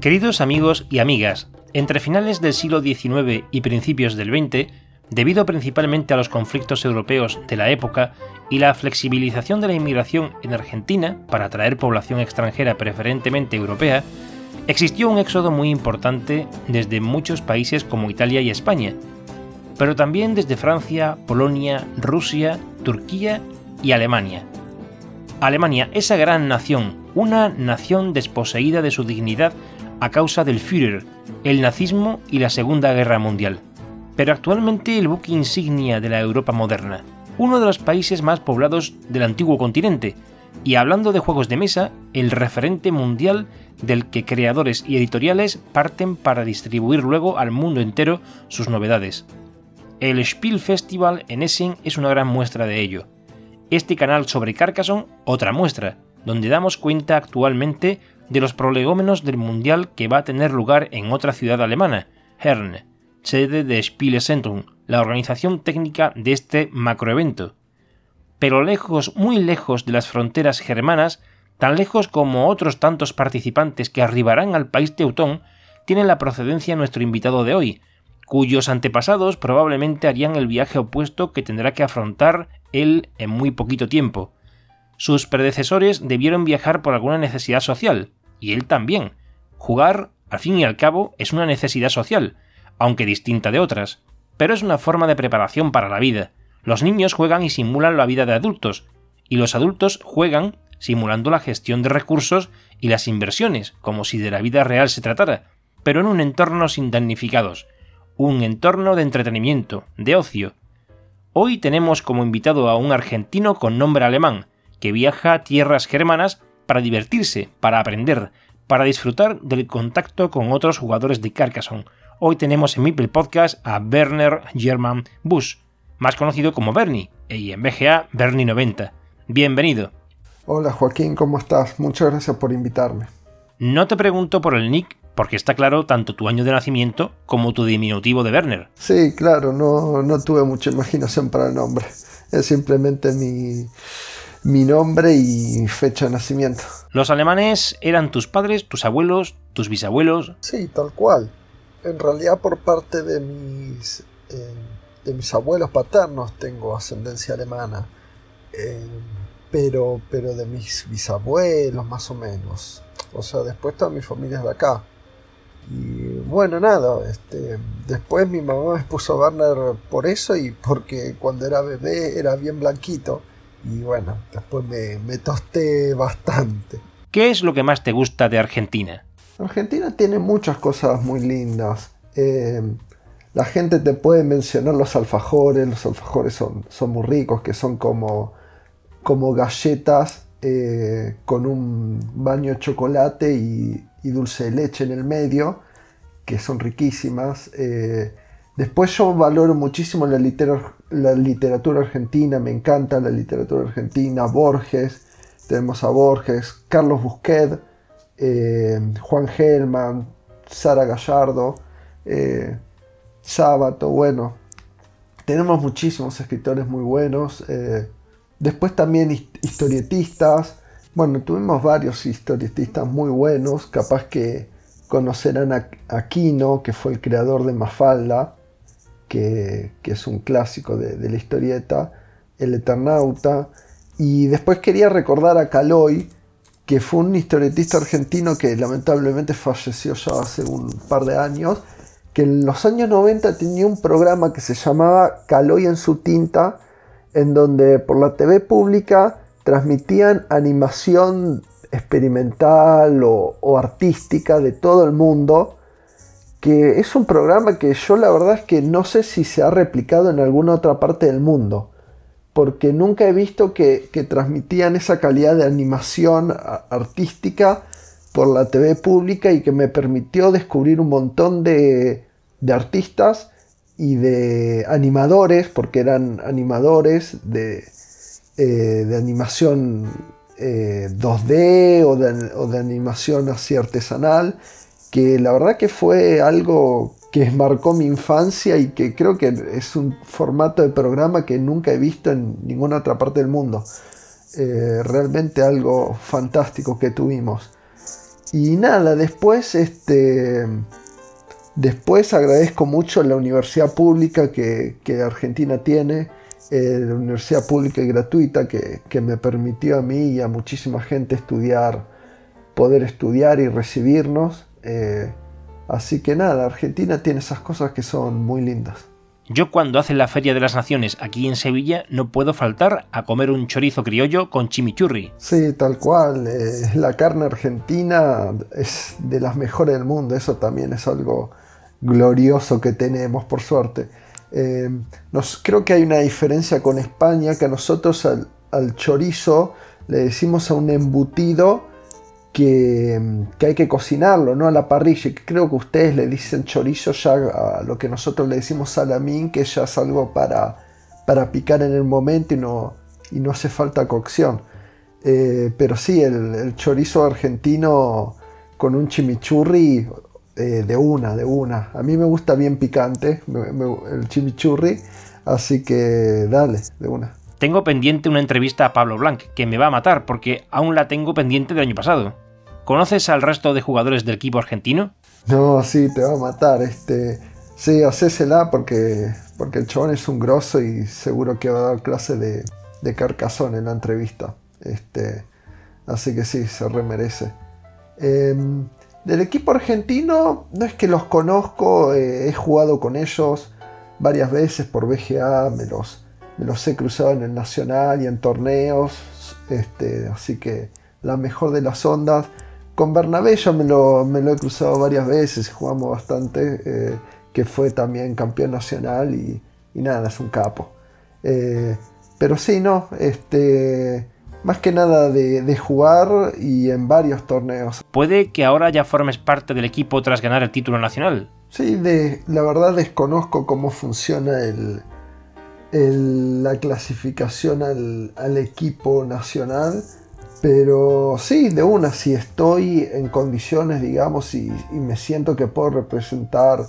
Queridos amigos y amigas, entre finales del siglo XIX y principios del XX, debido principalmente a los conflictos europeos de la época y la flexibilización de la inmigración en Argentina para atraer población extranjera preferentemente europea, existió un éxodo muy importante desde muchos países como Italia y España, pero también desde Francia, Polonia, Rusia, Turquía y Alemania. Alemania, esa gran nación, una nación desposeída de su dignidad a causa del Führer, el nazismo y la Segunda Guerra Mundial. Pero actualmente el buque insignia de la Europa moderna, uno de los países más poblados del antiguo continente, y hablando de juegos de mesa, el referente mundial del que creadores y editoriales parten para distribuir luego al mundo entero sus novedades. El Spiel Festival en Essen es una gran muestra de ello. Este canal sobre Carcassonne, otra muestra, donde damos cuenta actualmente de los prolegómenos del Mundial que va a tener lugar en otra ciudad alemana, Herne, sede de Spielezentrum, la organización técnica de este macroevento. Pero lejos, muy lejos de las fronteras germanas, tan lejos como otros tantos participantes que arribarán al país teutón, tiene la procedencia nuestro invitado de hoy, cuyos antepasados probablemente harían el viaje opuesto que tendrá que afrontar él en muy poquito tiempo. Sus predecesores debieron viajar por alguna necesidad social, y él también. Jugar, al fin y al cabo, es una necesidad social, aunque distinta de otras, pero es una forma de preparación para la vida. Los niños juegan y simulan la vida de adultos, y los adultos juegan simulando la gestión de recursos y las inversiones, como si de la vida real se tratara, pero en un entorno sin damnificados, un entorno de entretenimiento, de ocio. Hoy tenemos como invitado a un argentino con nombre alemán, que viaja a tierras germanas para divertirse, para aprender, para disfrutar del contacto con otros jugadores de Carcassonne. Hoy tenemos en Mipel Podcast a Werner German Busch, más conocido como Bernie, y en BGA Bernie 90. Bienvenido. Hola Joaquín, ¿cómo estás? Muchas gracias por invitarme. No te pregunto por el nick, porque está claro tanto tu año de nacimiento como tu diminutivo de Werner. Sí, claro, no, no tuve mucha imaginación para el nombre. Es simplemente mi, mi nombre y fecha de nacimiento. ¿Los alemanes eran tus padres, tus abuelos, tus bisabuelos? Sí, tal cual. En realidad por parte de mis, eh, de mis abuelos paternos tengo ascendencia alemana. Eh, pero, pero de mis bisabuelos más o menos. O sea, después toda mi familia es de acá. Y bueno, nada, este, después mi mamá me puso Werner por eso y porque cuando era bebé era bien blanquito y bueno, después me, tosté bastante. ¿Qué es lo que más te gusta de Argentina? Argentina tiene muchas cosas muy lindas. Eh, la gente te puede mencionar los alfajores, los alfajores son, son muy ricos, que son como, como galletas eh, con un baño de chocolate y, dulce de leche en el medio, que son riquísimas. Eh, después yo valoro muchísimo la, literatura la literatura argentina, me encanta la literatura argentina, Borges, tenemos a Borges, Carlos Busquet, eh, Juan Gelman, Sara Gallardo, eh, Sábato, bueno, tenemos muchísimos escritores muy buenos, eh, después también historietistas, bueno, tuvimos varios historietistas muy buenos, capaz que conocerán a Aquino, que fue el creador de Mafalda, que, es un clásico de, la historieta, El Eternauta. Y después quería recordar a Caloy, que fue un historietista argentino que lamentablemente falleció ya hace un par de años, que en los años 90 tenía un programa que se llamaba Caloy en su tinta, en donde por la TV pública transmitían animación experimental o, artística de todo el mundo, que es un programa que yo la verdad es que no sé si se ha replicado en alguna otra parte del mundo, porque nunca he visto que, transmitían esa calidad de animación artística por la TV pública y que me permitió descubrir un montón de, artistas y de animadores, porque eran animadores de, eh, de animación 2D eh, o de, animación así artesanal, que la verdad que fue algo que marcó mi infancia y que creo que es un formato de programa que nunca he visto en ninguna otra parte del mundo. Eh, realmente algo fantástico que tuvimos. Y nada, después este... Después agradezco mucho la universidad pública que, que Argentina tiene, eh, la universidad pública y gratuita que, me permitió a mí y a muchísima gente estudiar, poder estudiar y recibirnos. Eh, así que nada, Argentina tiene esas cosas que son muy lindas. Yo cuando hacen la Feria de las Naciones aquí en Sevilla no puedo faltar a comer un chorizo criollo con chimichurri. Sí, tal cual. Eh, la carne argentina es de las mejores del mundo. Eso también es algo glorioso que tenemos, por suerte. Eh, nos, creo que hay una diferencia con España, que a nosotros al, chorizo le decimos a un embutido que, hay que cocinarlo, ¿no? A la parrilla. Creo que ustedes le dicen chorizo ya a lo que nosotros le decimos salamín, que ya es algo para, para picar en el momento y no, y no hace falta cocción. Eh, pero sí, el, chorizo argentino con un chimichurri eh, de una, de una. A mí me gusta bien picante el chimichurri, así que dale, de una. Tengo pendiente una entrevista a Pablo Blanc, que me va a matar porque aún la tengo pendiente del año pasado. ¿Conoces al resto de jugadores del equipo argentino? No, sí, te va a matar. Este, sí, hacésela porque, porque el chabón es un grosso y seguro que va a dar clase de, de carcazón en la entrevista. Este, así que sí, se remerece. Eh, del equipo argentino, no es que los conozco, eh, he jugado con ellos varias veces por BGA, me los, me los he cruzado en el Nacional y en torneos, este, así que la mejor de las ondas. Con Bernabé ya me lo, me lo he cruzado varias veces, jugamos bastante, eh, que fue también campeón nacional y, nada, es un capo. Eh, pero sí, no, este más que nada de, jugar y en varios torneos. ¿Puede que ahora ya formes parte del equipo tras ganar el título nacional? Sí, de, la verdad desconozco cómo funciona el, la clasificación al, equipo nacional, pero sí, de una, si estoy en condiciones, digamos, y, me siento que puedo representar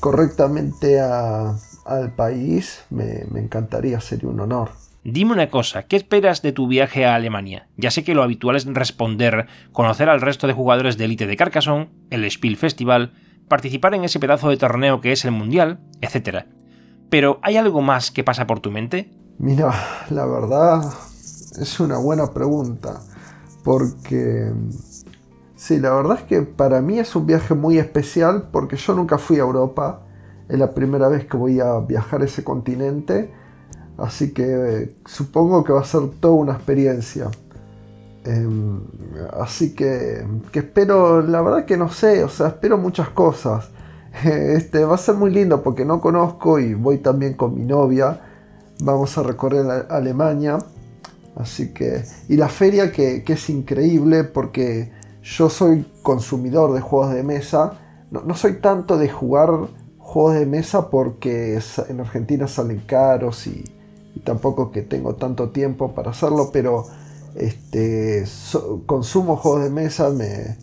correctamente al país, me, me encantaría, sería un honor. Dime una cosa, ¿qué esperas de tu viaje a Alemania? Ya sé que lo habitual es responder, conocer al resto de jugadores de élite de Carcassonne, el Spiel Festival, participar en ese pedazo de torneo que es el Mundial, etc. Pero ¿hay algo más que pasa por tu mente? Mira, la verdad es una buena pregunta, porque sí, la verdad es que para mí es un viaje muy especial porque yo nunca fui a Europa, es la primera vez que voy a viajar a ese continente Así que eh, supongo que va a ser toda una experiencia. Em, así que, que, espero, la verdad que no sé, o sea, espero muchas cosas. Este, va a ser muy lindo porque no conozco y voy también con mi novia. Vamos a recorrer Alemania. Así que, y la feria que, es increíble porque yo soy consumidor de juegos de mesa. No, no soy tanto de jugar juegos de mesa porque en Argentina salen caros y, tampoco que tengo tanto tiempo para hacerlo, pero este, consumo juegos de mesa, me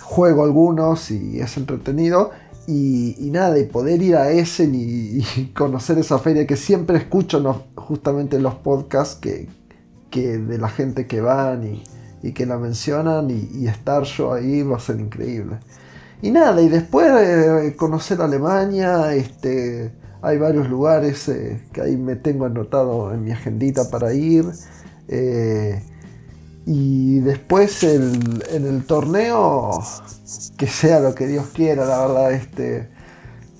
juego algunos y es entretenido. Y, nada, y poder ir a Essen y, conocer esa feria que siempre escucho justamente en los podcasts que, de la gente que van y, que la mencionan y, estar yo ahí va a ser increíble. Y nada, y después eh, conocer Alemania, este, hay varios lugares eh, que ahí me tengo anotado en mi agendita para ir. Eh, y después en el torneo, que sea lo que Dios quiera, la verdad, este,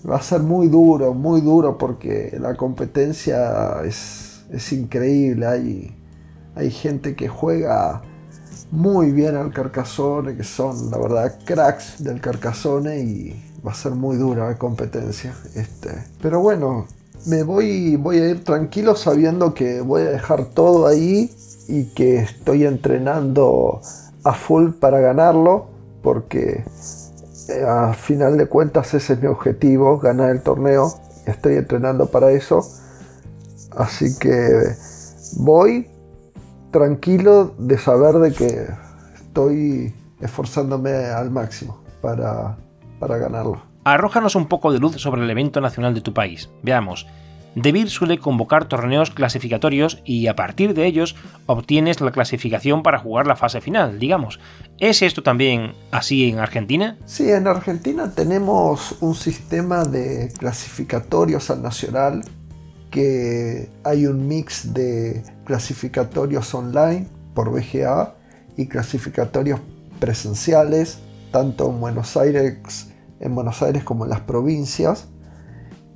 va a ser muy duro, muy duro porque la competencia es, es increíble. Hay, hay gente que juega muy bien al Carcassonne, que son la verdad cracks del Carcassonne y va a ser muy dura la competencia. Este. Pero bueno, me voy, voy a ir tranquilo sabiendo que voy a dejar todo ahí y que estoy entrenando a full para ganarlo porque eh, a final de cuentas ese es mi objetivo, ganar el torneo. Estoy entrenando para eso. Así que voy tranquilo de saber de que estoy esforzándome al máximo para, para ganarlo. Arrójanos un poco de luz sobre el evento nacional de tu país. Veamos. Debir suele convocar torneos clasificatorios y a partir de ellos obtienes la clasificación para jugar la fase final, digamos. ¿Es esto también así en Argentina? Sí, en Argentina tenemos un sistema de clasificatorios al nacional que hay un mix de clasificatorios online por BGA y clasificatorios presenciales, tanto en Buenos Aires, en Buenos Aires como en las provincias.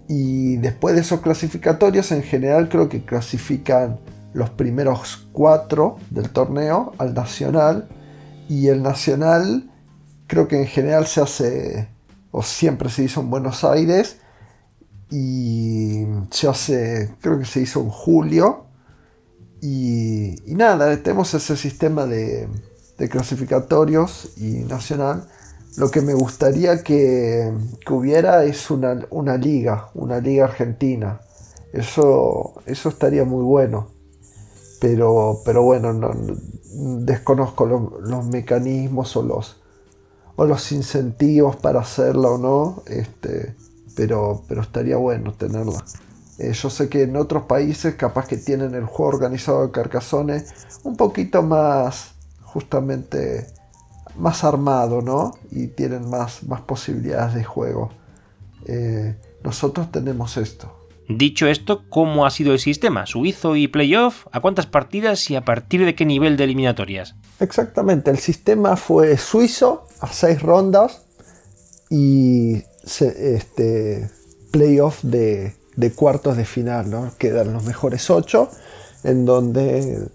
Y después de esos clasificatorios, en general creo que clasifican los primeros cuatro del torneo al nacional. Y el nacional creo que en general se hace, o siempre se hizo en Buenos Aires. Y se hace, creo que se hizo en julio. Y, nada, tenemos ese sistema de, clasificatorios y nacional. Lo que me gustaría que, hubiera es una, liga, una liga argentina. Eso, eso estaría muy bueno. Pero, pero bueno, no, desconozco los mecanismos o los, o los incentivos para hacerla o no. Este, pero, pero estaría bueno tenerla. Eh, yo sé que en otros países capaz que tienen el juego organizado de Carcassonne un poquito más, justamente, más armado, ¿no? Y tienen más, más posibilidades de juego. Eh, nosotros tenemos esto. Dicho esto, ¿cómo ha sido el sistema? ¿Suizo y playoff? ¿A cuántas partidas y a partir de qué nivel de eliminatorias? Exactamente, el sistema fue suizo a seis rondas y este, playoff de de cuartos de final, ¿no? Quedan los mejores ocho, en donde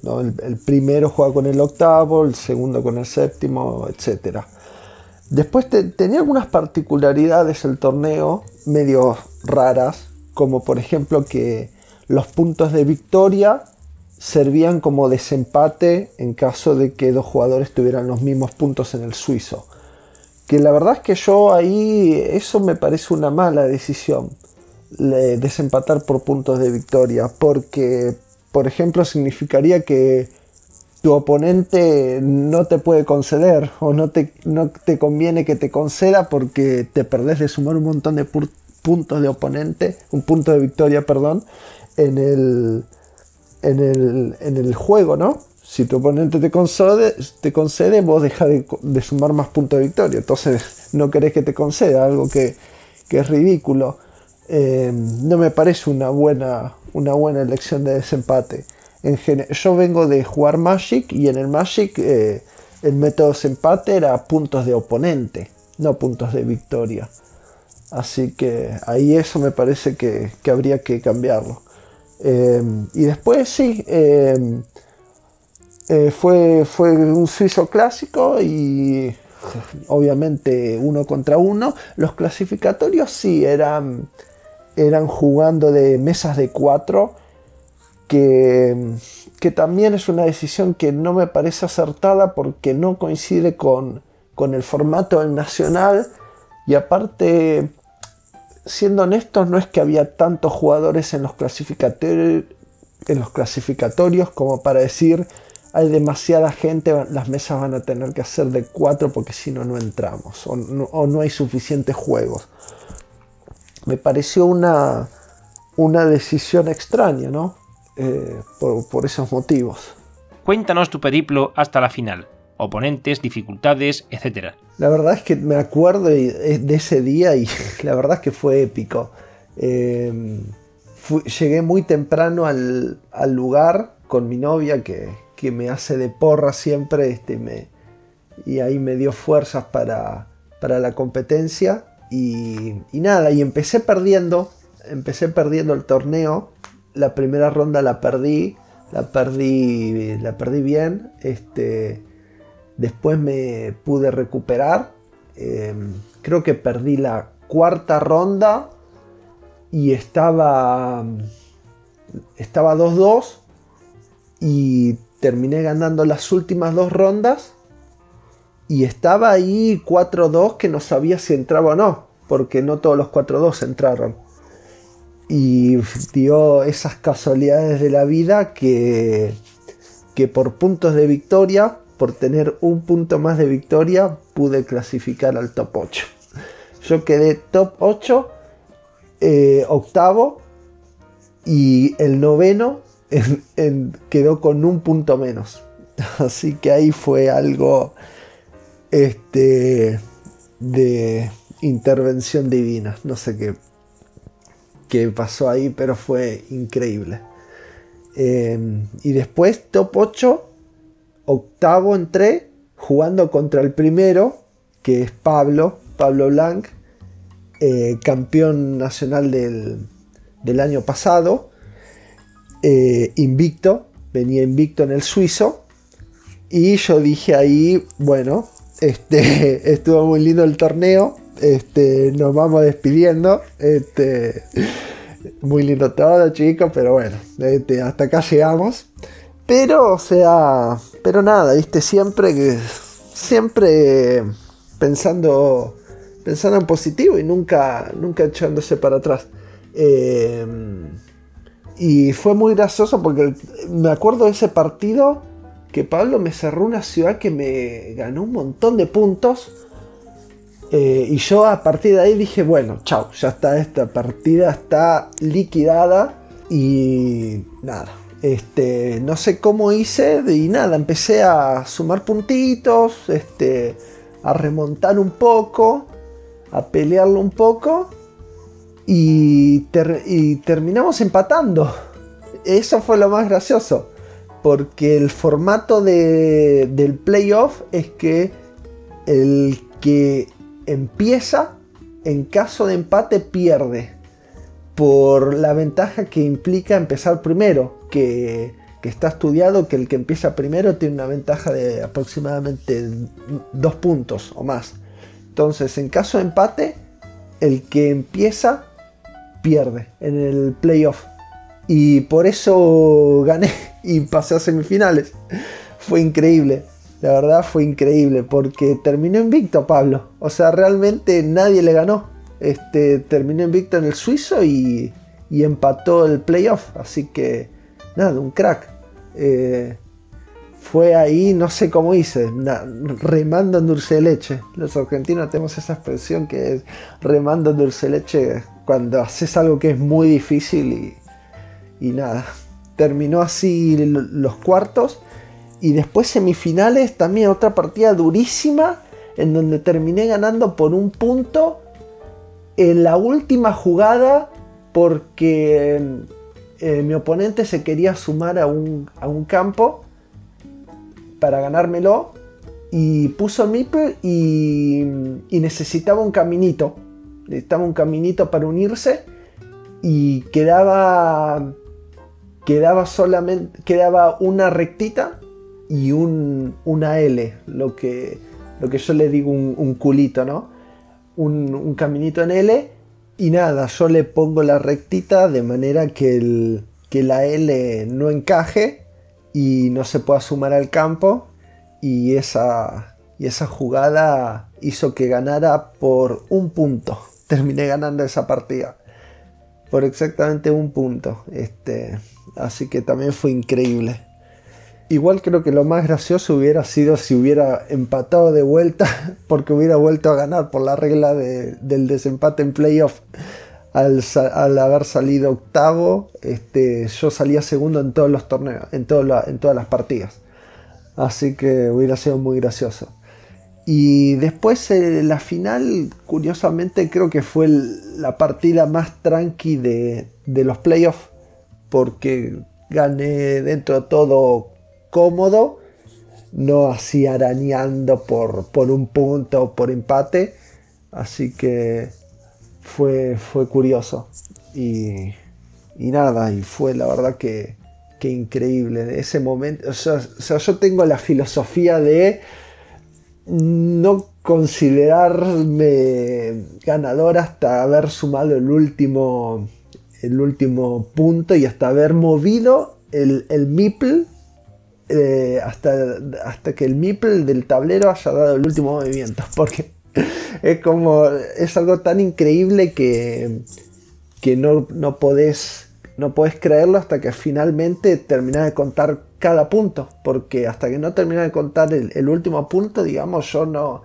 el, primero juega con el octavo, el segundo con el séptimo, etc. Después tenía algunas particularidades el torneo, medio raras, como por ejemplo que los puntos de victoria servían como desempate en caso de que dos jugadores tuvieran los mismos puntos en el suizo. Que la verdad es que yo ahí eso me parece una mala decisión desempatar por puntos de victoria, porque, por ejemplo, significaría que tu oponente no te puede conceder o no te, no te conviene que te conceda porque te perdés de sumar un montón de puntos de oponente, un punto de victoria, perdón, en el, en el, en el juego, ¿no? Si tu oponente te concede, te concede vos dejas de, sumar más puntos de victoria. Entonces no querés que te conceda, algo que, que es ridículo. Eh, no me parece una buena, una buena elección de desempate. En yo vengo de jugar Magic y en el Magic eh, el método de desempate era puntos de oponente, no puntos de victoria. Así que ahí eso me parece que, habría que cambiarlo. Eh, y después sí, fue, fue un suizo clásico y obviamente uno contra uno. Los clasificatorios sí eran eran jugando de mesas de cuatro, que, que también es una decisión que no me parece acertada porque no coincide con, con el formato del nacional. Y aparte, siendo honestos, no es que había tantos jugadores en los clasificatorios, en los clasificatorios como para decir hay demasiada gente, las mesas van a tener que hacer de cuatro porque si no, no entramos o no hay suficientes juegos me pareció una, una decisión extraña, ¿no? Eh, por, esos motivos. Cuéntanos tu periplo hasta la final. Oponentes, dificultades, etc. La verdad es que me acuerdo de ese día y la verdad es que fue épico. Em, llegué muy temprano al, lugar con mi novia que, que, me hace de porra siempre este, me, y ahí me dio fuerzas para, para la competencia Y, nada, y empecé perdiendo, empecé perdiendo el torneo. La primera ronda la perdí, la perdí, la perdí bien. Este, después me pude recuperar. Em, creo que perdí la cuarta ronda y estaba estaba 2-2 y terminé ganando las últimas dos rondas y estaba ahí 4-2 que no sabía si entraba o no, porque no todos los 4-2 entraron. Y dio esas casualidades de la vida que, que por puntos de victoria, por tener un punto más de victoria, pude clasificar al top 8. Yo quedé top 8, eh, octavo, y el noveno quedó con un punto menos. Así que ahí fue algo este, de intervención divina. No sé qué, qué pasó ahí, pero fue increíble. Em, y después, top 8, octavo entré, jugando contra el primero, que es Pablo, Pablo Blanc, eh, campeón nacional del, del año pasado, eh, invicto, venía invicto en el suizo, y yo dije ahí, bueno, este, estuvo muy lindo el torneo, este, nos vamos despidiendo, este, muy lindo todo chicos, pero bueno, hasta acá llegamos. Pero, o sea, pero nada, viste, siempre, siempre pensando, pensando en positivo y nunca, nunca echándose para atrás. Em, y fue muy gracioso porque me acuerdo de ese partido que Pablo me cerró una ciudad que me ganó un montón de puntos. Eh, y yo a partir de ahí dije, bueno, chao, ya está, esta partida está liquidada. Y nada, este, no sé cómo hice y nada, empecé a sumar puntitos, este, a remontar un poco, a pelearlo un poco y, terminamos empatando. Eso fue lo más gracioso. Porque el formato del playoff es que el que empieza, en caso de empate, pierde. Por la ventaja que implica empezar primero. Que, está estudiado que el que empieza primero tiene una ventaja de aproximadamente dos puntos o más. Entonces, en caso de empate, el que empieza pierde en el playoff. Y por eso gané y pasé a semifinales. Fue increíble. La verdad fue increíble porque terminó invicto Pablo. O sea, realmente nadie le ganó. Este, terminó invicto en el suizo y, y empató el playoff. Así que, nada, un crack. Eh, fue ahí, no sé cómo hice, remando en dulce leche. Los argentinos tenemos esa expresión que es remando en dulce leche cuando haces algo que es muy difícil y, nada. Terminó así los cuartos y después semifinales, también otra partida durísima en donde terminé ganando por un punto en la última jugada porque eh, mi oponente se quería sumar a un, a un campo para ganármelo y puso Meeple y, y necesitaba un caminito. Necesitaba un caminito para unirse y quedaba quedaba solamente quedaba una rectita y un, una L, lo que, lo que yo le digo un, culito, ¿no? Un, un, caminito en L y nada, yo le pongo la rectita de manera que, el, que la L no encaje y no se pueda sumar al campo y esa, y esa jugada hizo que ganara por un punto. Terminé ganando esa partida por exactamente un punto. Este, así que también fue increíble. Igual creo que lo más gracioso hubiera sido si hubiera empatado de vuelta, porque hubiera vuelto a ganar por la regla del desempate en playoff al, haber salido octavo, este, yo salía segundo en todos los torneos, en todas las partidas. Así que hubiera sido muy gracioso. Y después eh, la final, curiosamente, creo que fue la partida más tranqui de, los playoffs. Porque gané dentro de todo cómodo. No así arañando por, por un punto o por empate. Así que fue, fue curioso. Y, y nada, y fue la verdad que, que increíble. Ese momento, o sea, yo tengo la filosofía de no considerarme ganador hasta haber sumado el último, el último punto y hasta haber movido el, el Meeple eh, hasta, hasta que el Meeple del tablero haya dado el último movimiento. Porque es como. es algo tan increíble que, que no, no podés. No podés creerlo hasta que finalmente terminás de contar cada punto. Porque hasta que no terminás de contar el, último punto, digamos, yo no,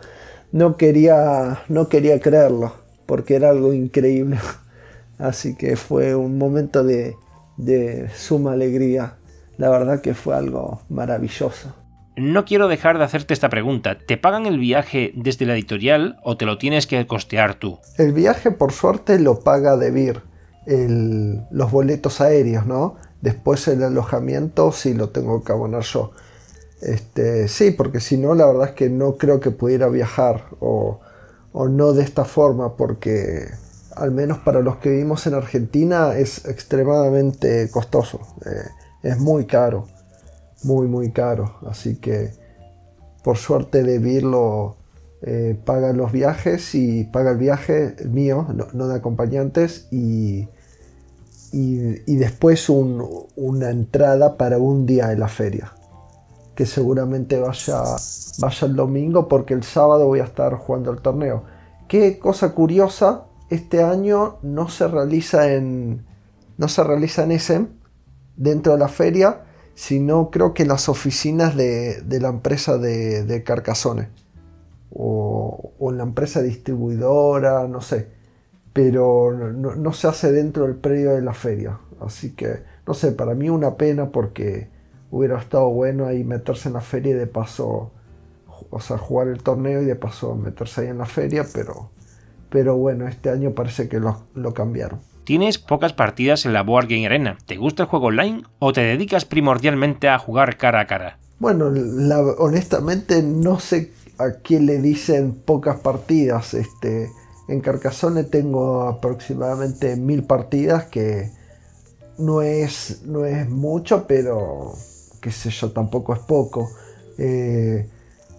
no, quería, no quería creerlo. Porque era algo increíble. Así que fue un momento de, de suma alegría la verdad que fue algo maravilloso. No quiero dejar de hacerte esta pregunta. ¿Te pagan el viaje desde la editorial o te lo tienes que costear tú? El viaje, por suerte, lo paga Debir. los boletos aéreos, ¿no? Después el alojamiento sí lo tengo que abonar yo. Este, sí, porque si no, la verdad es que no creo que pudiera viajar o, no de esta forma, porque al menos para los que vivimos en Argentina es extremadamente costoso. Eh, es muy caro, muy, muy caro. Así que por suerte de Virlo eh, paga los viajes y paga el viaje mío, no, de acompañantes, y, y, después una entrada para un día en la feria. Que seguramente vaya, vaya el domingo porque el sábado voy a estar jugando el torneo. Qué cosa curiosa, este año no se realiza en, no se realiza en ESEM, dentro de la feria, sino creo que las oficinas de, la empresa de, de Carcassonne o, en la empresa distribuidora, no sé, pero no, se hace dentro del predio de la feria. Así que, no sé, para mí una pena porque hubiera estado bueno ahí meterse en la feria y de paso, o sea, jugar el torneo y de paso meterse ahí en la feria, pero, pero bueno, este año parece que lo cambiaron. Tienes pocas partidas en la Board Game Arena. ¿Te gusta el juego online o te dedicas primordialmente a jugar cara a cara? Bueno, honestamente no sé a quién le dicen pocas partidas. Este, en Carcassonne tengo aproximadamente mil partidas que no es, no es mucho, pero qué sé yo, tampoco es poco. Eh,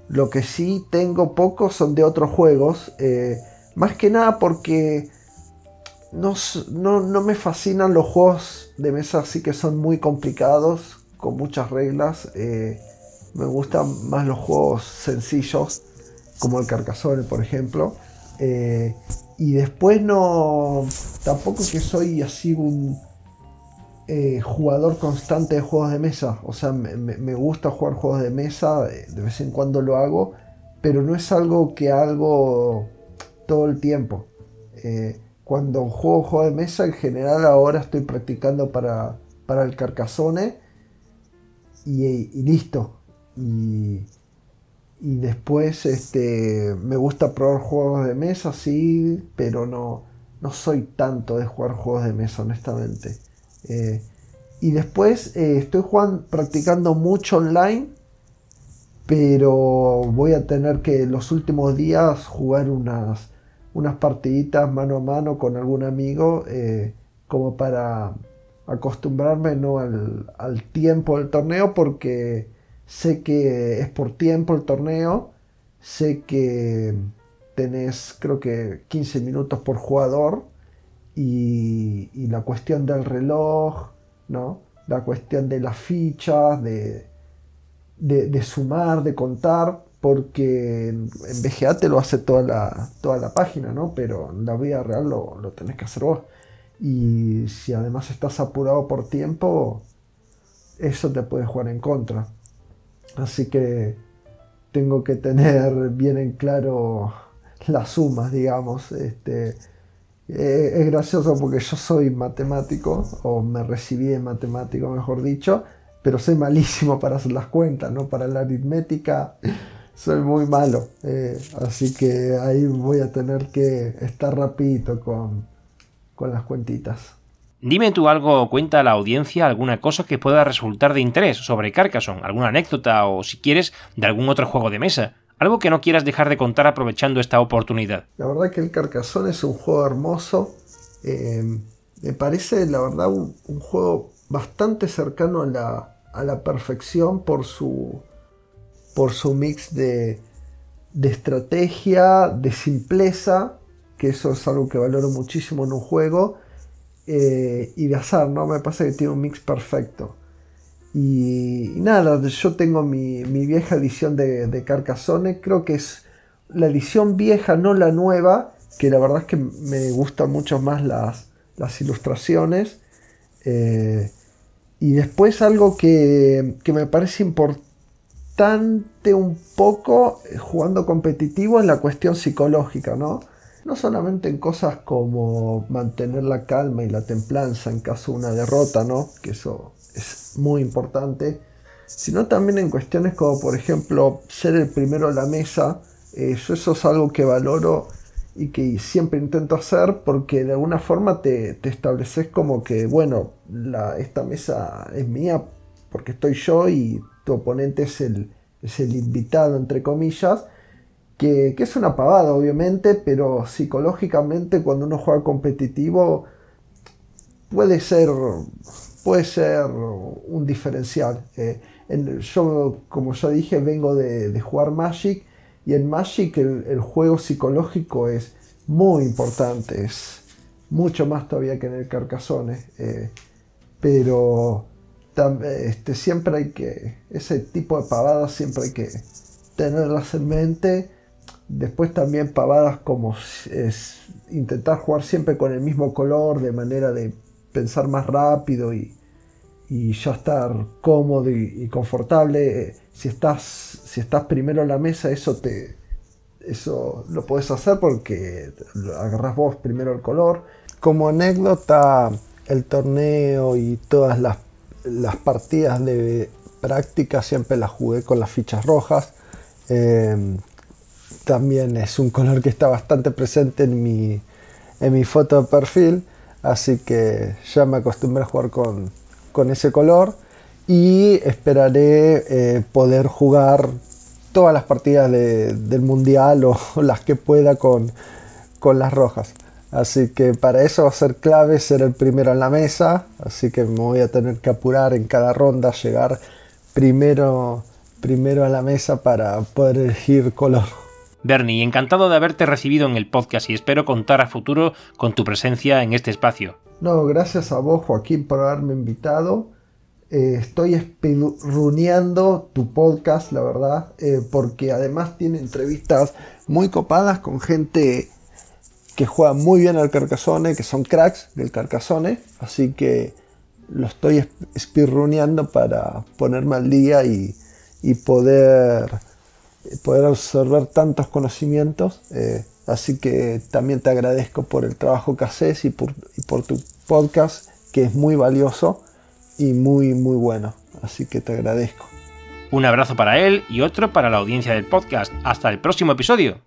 lo que sí tengo poco son de otros juegos. Eh, más que nada porque no, no, me fascinan los juegos de mesa así que son muy complicados, con muchas reglas. Eh, me gustan más los juegos sencillos, como el Carcassonne, por ejemplo. Eh, y después no. Tampoco que soy así un eh, jugador constante de juegos de mesa. O sea, me, gusta jugar juegos de mesa, de vez en cuando lo hago, pero no es algo que hago todo el tiempo cuando juego juego de mesa, en general ahora estoy practicando para, para el Carcassonne y, listo. Y, después este, me gusta probar juegos de mesa, sí, pero no, no soy tanto de jugar juegos de mesa, honestamente. Eh, y después eh, estoy jugando, practicando mucho online, pero voy a tener que los últimos días jugar unas unas partiditas mano a mano con algún amigo eh, como para acostumbrarme ¿no? al, tiempo del torneo porque sé que es por tiempo el torneo, sé que tenés creo que 15 minutos por jugador y, la cuestión del reloj, ¿no? la cuestión de las fichas, de, sumar, de contar, porque en VGA te lo hace toda la, toda la página, ¿no? Pero en la vida real lo, lo tenés que hacer vos. Y si además estás apurado por tiempo, eso te puede jugar en contra. Así que tengo que tener bien en claro las sumas, digamos. Este, eh, es gracioso porque yo soy matemático, o me recibí de matemático, mejor dicho, pero soy malísimo para hacer las cuentas, ¿no? Para la aritmética soy muy malo. Eh, así que ahí voy a tener que estar rapidito con, con las cuentitas. Dime tú algo cuenta a la audiencia alguna cosa que pueda resultar de interés sobre Carcassonne, alguna anécdota o si quieres de algún otro juego de mesa. Algo que no quieras dejar de contar aprovechando esta oportunidad. La verdad que el Carcassonne es un juego hermoso. Eh, me parece, la verdad, un, juego bastante cercano a la, a la, perfección por su, por su mix de, de estrategia, de simpleza, que eso es algo que valoro muchísimo en un juego, eh, y de azar, ¿no? Me parece que tiene un mix perfecto. Y, nada, yo tengo mi, vieja edición de, de, Carcassonne, creo que es la edición vieja, no la nueva, que la verdad es que me gustan mucho más las, las ilustraciones. Eh, y después algo que, que, me parece importante un poco eh, jugando competitivo es la cuestión psicológica, ¿no? No solamente en cosas como mantener la calma y la templanza en caso de una derrota, ¿no? Que eso es muy importante, sino también en cuestiones como por ejemplo ser el primero a la mesa. Eso, eso es algo que valoro y que siempre intento hacer porque de alguna forma te, estableces como que, bueno, esta mesa es mía porque estoy yo y tu oponente es el, es el invitado, entre comillas, que, es una pavada obviamente, pero psicológicamente cuando uno juega competitivo puede ser puede ser un diferencial. Eh, yo, como ya dije, vengo de, jugar Magic y en Magic el, juego psicológico es muy importante, es mucho más todavía que en el Carcassonne. Eh, pero este, siempre hay que, ese tipo de pavadas siempre hay que tenerlas en mente. Después también pavadas como es intentar jugar siempre con el mismo color de manera de pensar más rápido y, y ya estar cómodo y, confortable. Si estás, si estás primero en la mesa, eso te eso lo puedes hacer porque agarras vos primero el color. Como anécdota, el torneo y todas las, las partidas de práctica siempre las jugué con las fichas rojas. Em, también es un color que está bastante presente en mi, en mi foto de perfil, así que ya me acostumbré a jugar con, con ese color y esperaré eh, poder jugar todas las partidas del mundial o, las que pueda con, con las rojas. Así que para eso va a ser clave ser el primero en la mesa. Así que me voy a tener que apurar en cada ronda, llegar primero, primero a la mesa para poder elegir color. Bernie, encantado de haberte recibido en el podcast y espero contar a futuro con tu presencia en este espacio. No, gracias a vos, Joaquín, por haberme invitado. Eh, estoy espirruneando tu podcast, la verdad, eh, porque además tiene entrevistas muy copadas con gente que juega muy bien al Carcassonne, que son cracks del Carcassonne, así que lo estoy espirruneando para ponerme al día y, poder, poder absorber tantos conocimientos. Eh, Así que también te agradezco por el trabajo que haces y por, tu podcast, que es muy valioso y muy, muy bueno. Así que te agradezco. Un abrazo para él y otro para la audiencia del podcast. Hasta el próximo episodio.